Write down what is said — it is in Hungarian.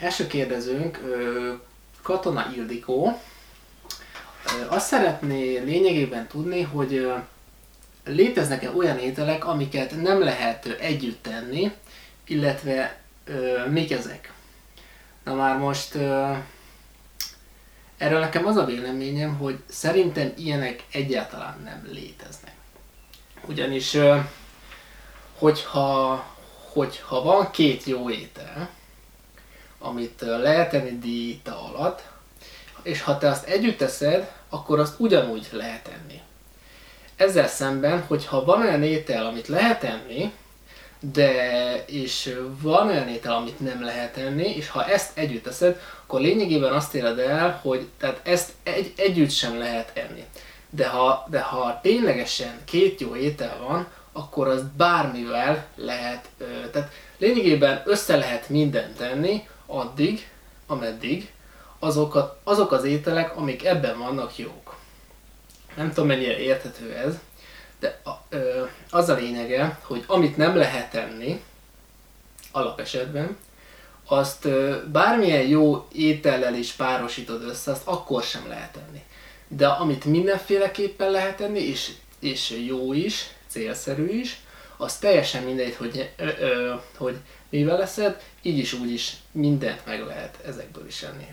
első kérdezőnk Katona Ildikó. Azt szeretné lényegében tudni, hogy léteznek-e olyan ételek, amiket nem lehet együtt tenni, illetve mik ezek? Na már most erről nekem az a véleményem, hogy szerintem ilyenek egyáltalán nem léteznek. Ugyanis hogyha, hogyha van két jó étel, amit lehet enni diéta alatt, és ha te azt együtt teszed, akkor azt ugyanúgy lehet enni. Ezzel szemben, hogyha van olyan étel, amit lehet enni, de és van olyan étel, amit nem lehet enni, és ha ezt együtt teszed, akkor lényegében azt éred el, hogy tehát ezt egy, együtt sem lehet enni. De ha, de ha ténylegesen két jó étel van, akkor az bármivel lehet, tehát lényegében össze lehet mindent tenni addig, ameddig azokat, azok az ételek, amik ebben vannak jók. Nem tudom mennyire érthető ez, de az a lényege, hogy amit nem lehet tenni, alapesetben, azt bármilyen jó étellel is párosítod össze, azt akkor sem lehet tenni. De amit mindenféleképpen lehet tenni, és, és jó is, célszerű is, az teljesen mindegy, hogy, ö, ö, hogy mivel leszed, így is úgy is mindent meg lehet ezekből is enni.